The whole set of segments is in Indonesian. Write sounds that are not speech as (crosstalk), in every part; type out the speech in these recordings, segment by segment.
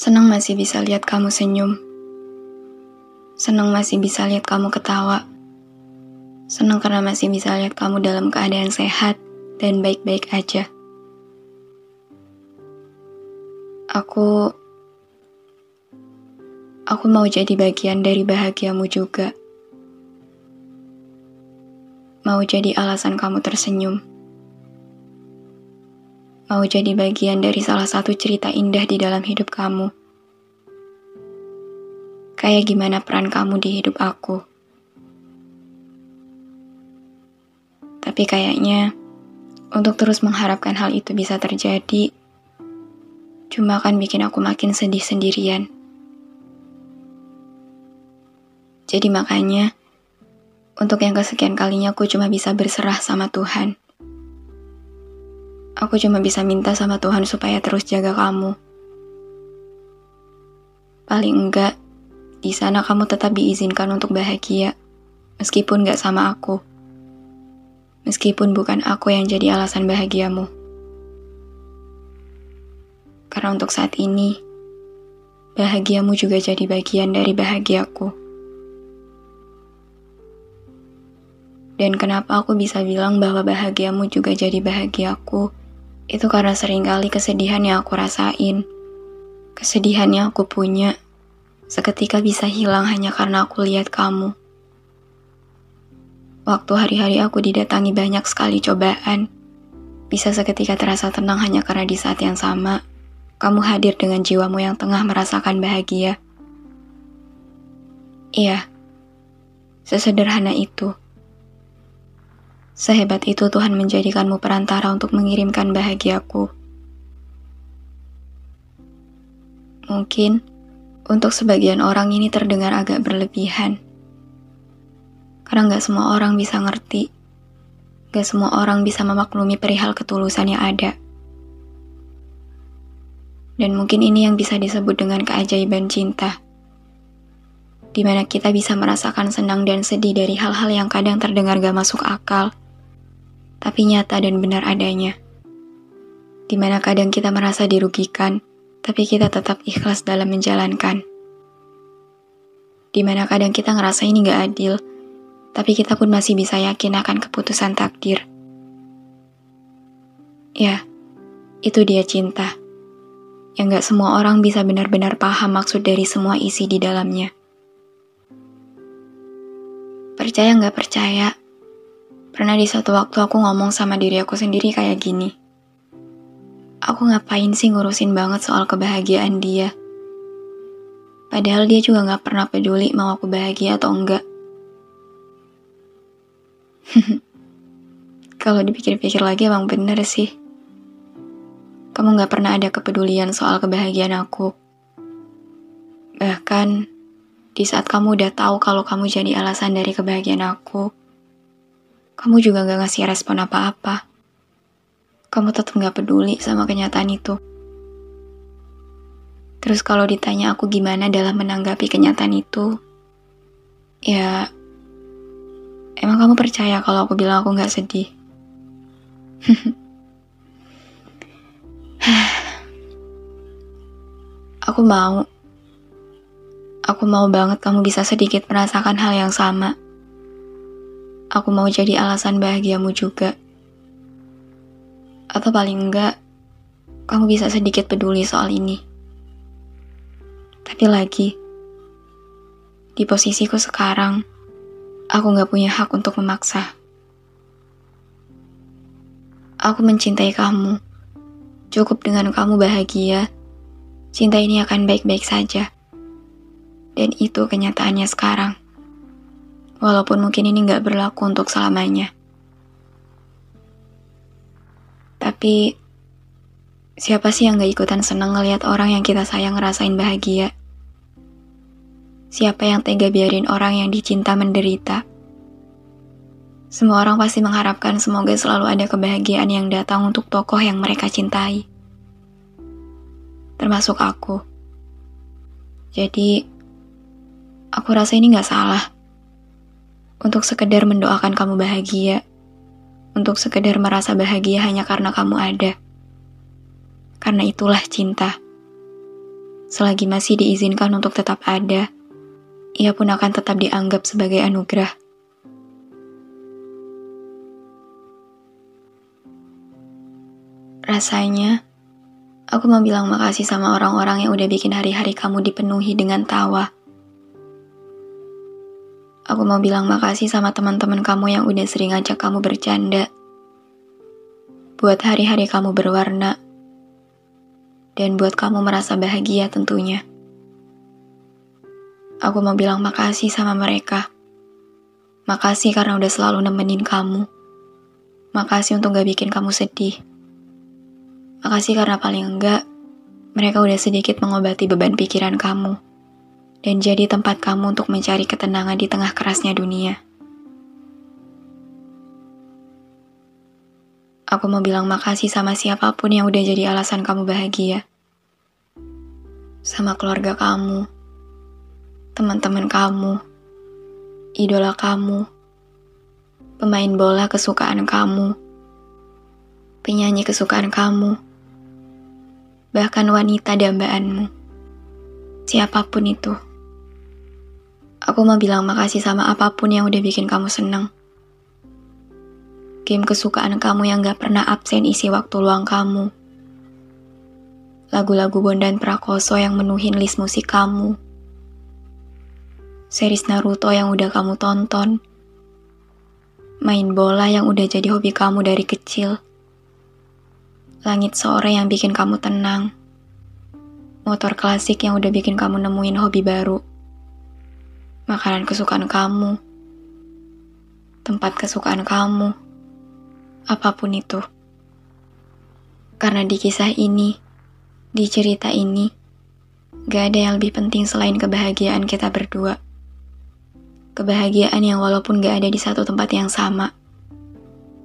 Senang masih bisa lihat kamu senyum. Senang masih bisa lihat kamu ketawa. Senang karena masih bisa lihat kamu dalam keadaan sehat dan baik-baik aja. Aku aku mau jadi bagian dari bahagiamu juga. Mau jadi alasan kamu tersenyum mau jadi bagian dari salah satu cerita indah di dalam hidup kamu. Kayak gimana peran kamu di hidup aku. Tapi kayaknya untuk terus mengharapkan hal itu bisa terjadi cuma akan bikin aku makin sedih sendirian. Jadi makanya untuk yang kesekian kalinya aku cuma bisa berserah sama Tuhan. Aku cuma bisa minta sama Tuhan supaya terus jaga kamu. Paling enggak, di sana kamu tetap diizinkan untuk bahagia, meskipun gak sama aku. Meskipun bukan aku yang jadi alasan bahagiamu. Karena untuk saat ini, bahagiamu juga jadi bagian dari bahagiaku. Dan kenapa aku bisa bilang bahwa bahagiamu juga jadi bahagiaku? Itu karena sering kali kesedihan yang aku rasain, kesedihan yang aku punya, seketika bisa hilang hanya karena aku lihat kamu. Waktu hari-hari aku didatangi banyak sekali cobaan, bisa seketika terasa tenang hanya karena di saat yang sama, kamu hadir dengan jiwamu yang tengah merasakan bahagia. Iya, sesederhana itu. Sehebat itu Tuhan menjadikanmu perantara untuk mengirimkan bahagiaku. Mungkin untuk sebagian orang ini terdengar agak berlebihan. Karena gak semua orang bisa ngerti. Gak semua orang bisa memaklumi perihal ketulusan yang ada. Dan mungkin ini yang bisa disebut dengan keajaiban cinta. Di mana kita bisa merasakan senang dan sedih dari hal-hal yang kadang terdengar gak masuk akal tapi nyata dan benar adanya. Di mana kadang kita merasa dirugikan, tapi kita tetap ikhlas dalam menjalankan. Di mana kadang kita ngerasa ini gak adil, tapi kita pun masih bisa yakin akan keputusan takdir. Ya, itu dia cinta. Yang gak semua orang bisa benar-benar paham maksud dari semua isi di dalamnya. Percaya gak percaya, Pernah di satu waktu aku ngomong sama diri aku sendiri kayak gini. Aku ngapain sih ngurusin banget soal kebahagiaan dia? Padahal dia juga gak pernah peduli mau aku bahagia atau enggak. (laughs) Kalau dipikir-pikir lagi emang bener sih. Kamu gak pernah ada kepedulian soal kebahagiaan aku. Bahkan, di saat kamu udah tahu kalau kamu jadi alasan dari kebahagiaan aku, kamu juga gak ngasih respon apa-apa. Kamu tetap gak peduli sama kenyataan itu. Terus kalau ditanya aku gimana dalam menanggapi kenyataan itu, ya emang kamu percaya kalau aku bilang aku gak sedih? (sighs) aku mau. Aku mau banget kamu bisa sedikit merasakan hal yang sama. Aku mau jadi alasan bahagiamu juga. Atau paling enggak, kamu bisa sedikit peduli soal ini. Tapi lagi, di posisiku sekarang, aku gak punya hak untuk memaksa. Aku mencintai kamu. Cukup dengan kamu bahagia, cinta ini akan baik-baik saja. Dan itu kenyataannya sekarang. Walaupun mungkin ini nggak berlaku untuk selamanya. Tapi, siapa sih yang gak ikutan seneng ngeliat orang yang kita sayang ngerasain bahagia? Siapa yang tega biarin orang yang dicinta menderita? Semua orang pasti mengharapkan semoga selalu ada kebahagiaan yang datang untuk tokoh yang mereka cintai. Termasuk aku. Jadi, aku rasa ini gak salah untuk sekedar mendoakan kamu bahagia, untuk sekedar merasa bahagia hanya karena kamu ada. Karena itulah cinta. Selagi masih diizinkan untuk tetap ada, ia pun akan tetap dianggap sebagai anugerah. Rasanya, aku mau bilang makasih sama orang-orang yang udah bikin hari-hari kamu dipenuhi dengan tawa Aku mau bilang makasih sama teman-teman kamu yang udah sering ajak kamu bercanda. Buat hari-hari kamu berwarna. Dan buat kamu merasa bahagia tentunya. Aku mau bilang makasih sama mereka. Makasih karena udah selalu nemenin kamu. Makasih untuk gak bikin kamu sedih. Makasih karena paling enggak, mereka udah sedikit mengobati beban pikiran kamu dan jadi tempat kamu untuk mencari ketenangan di tengah kerasnya dunia. Aku mau bilang makasih sama siapa pun yang udah jadi alasan kamu bahagia. Sama keluarga kamu, teman-teman kamu, idola kamu, pemain bola kesukaan kamu, penyanyi kesukaan kamu, bahkan wanita dambaanmu. Siapa pun itu. Aku mau bilang makasih sama apa pun yang udah bikin kamu seneng. Game kesukaan kamu yang gak pernah absen isi waktu luang kamu. Lagu-lagu Bondan Prakoso yang menuhin list musik kamu. Series Naruto yang udah kamu tonton. Main bola yang udah jadi hobi kamu dari kecil. Langit sore yang bikin kamu tenang. Motor klasik yang udah bikin kamu nemuin hobi baru makanan kesukaan kamu, tempat kesukaan kamu, apa pun itu. Karena di kisah ini, di cerita ini, gak ada yang lebih penting selain kebahagiaan kita berdua. Kebahagiaan yang walaupun gak ada di satu tempat yang sama.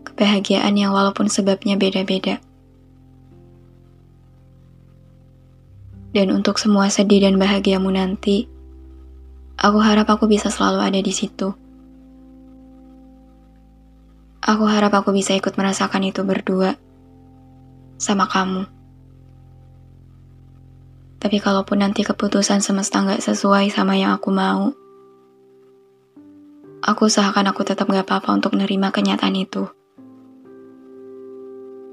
Kebahagiaan yang walaupun sebabnya beda-beda. Dan untuk semua sedih dan bahagiamu nanti, Aku harap aku bisa selalu ada di situ. Aku harap aku bisa ikut merasakan itu berdua sama kamu. Tapi kalaupun nanti keputusan semesta nggak sesuai sama yang aku mau, aku usahakan aku tetap gak apa-apa untuk menerima kenyataan itu.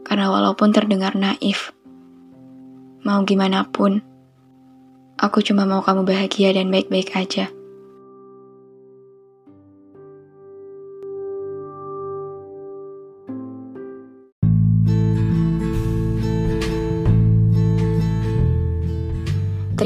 Karena walaupun terdengar naif, mau gimana pun, Aku cuma mau kamu bahagia dan baik-baik aja.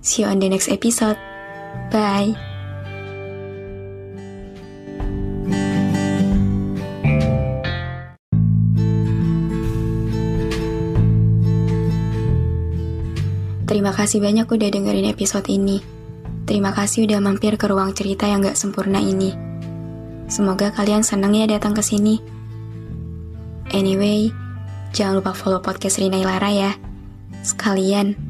See you on the next episode. Bye. Terima kasih banyak udah dengerin episode ini. Terima kasih udah mampir ke ruang cerita yang gak sempurna ini. Semoga kalian senang ya datang ke sini. Anyway, jangan lupa follow podcast Rina Ilara ya. Sekalian,